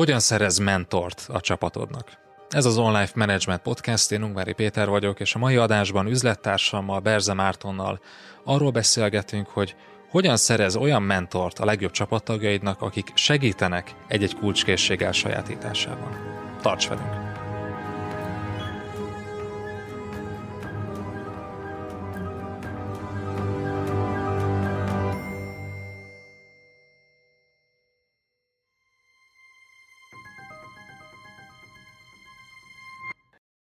Hogyan szerez mentort a csapatodnak? Ez az Online Management Podcast, én Ungvári Péter vagyok, és a mai adásban üzlettársammal, Berze Mártonnal arról beszélgetünk, hogy hogyan szerez olyan mentort a legjobb csapattagjaidnak, akik segítenek egy-egy kulcskészség elsajátításában. Tarts velünk!